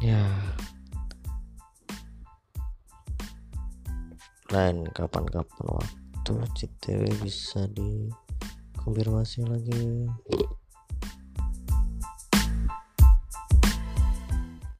ya. Lain kapan-kapan waktu CTW bisa dikonfirmasi lagi.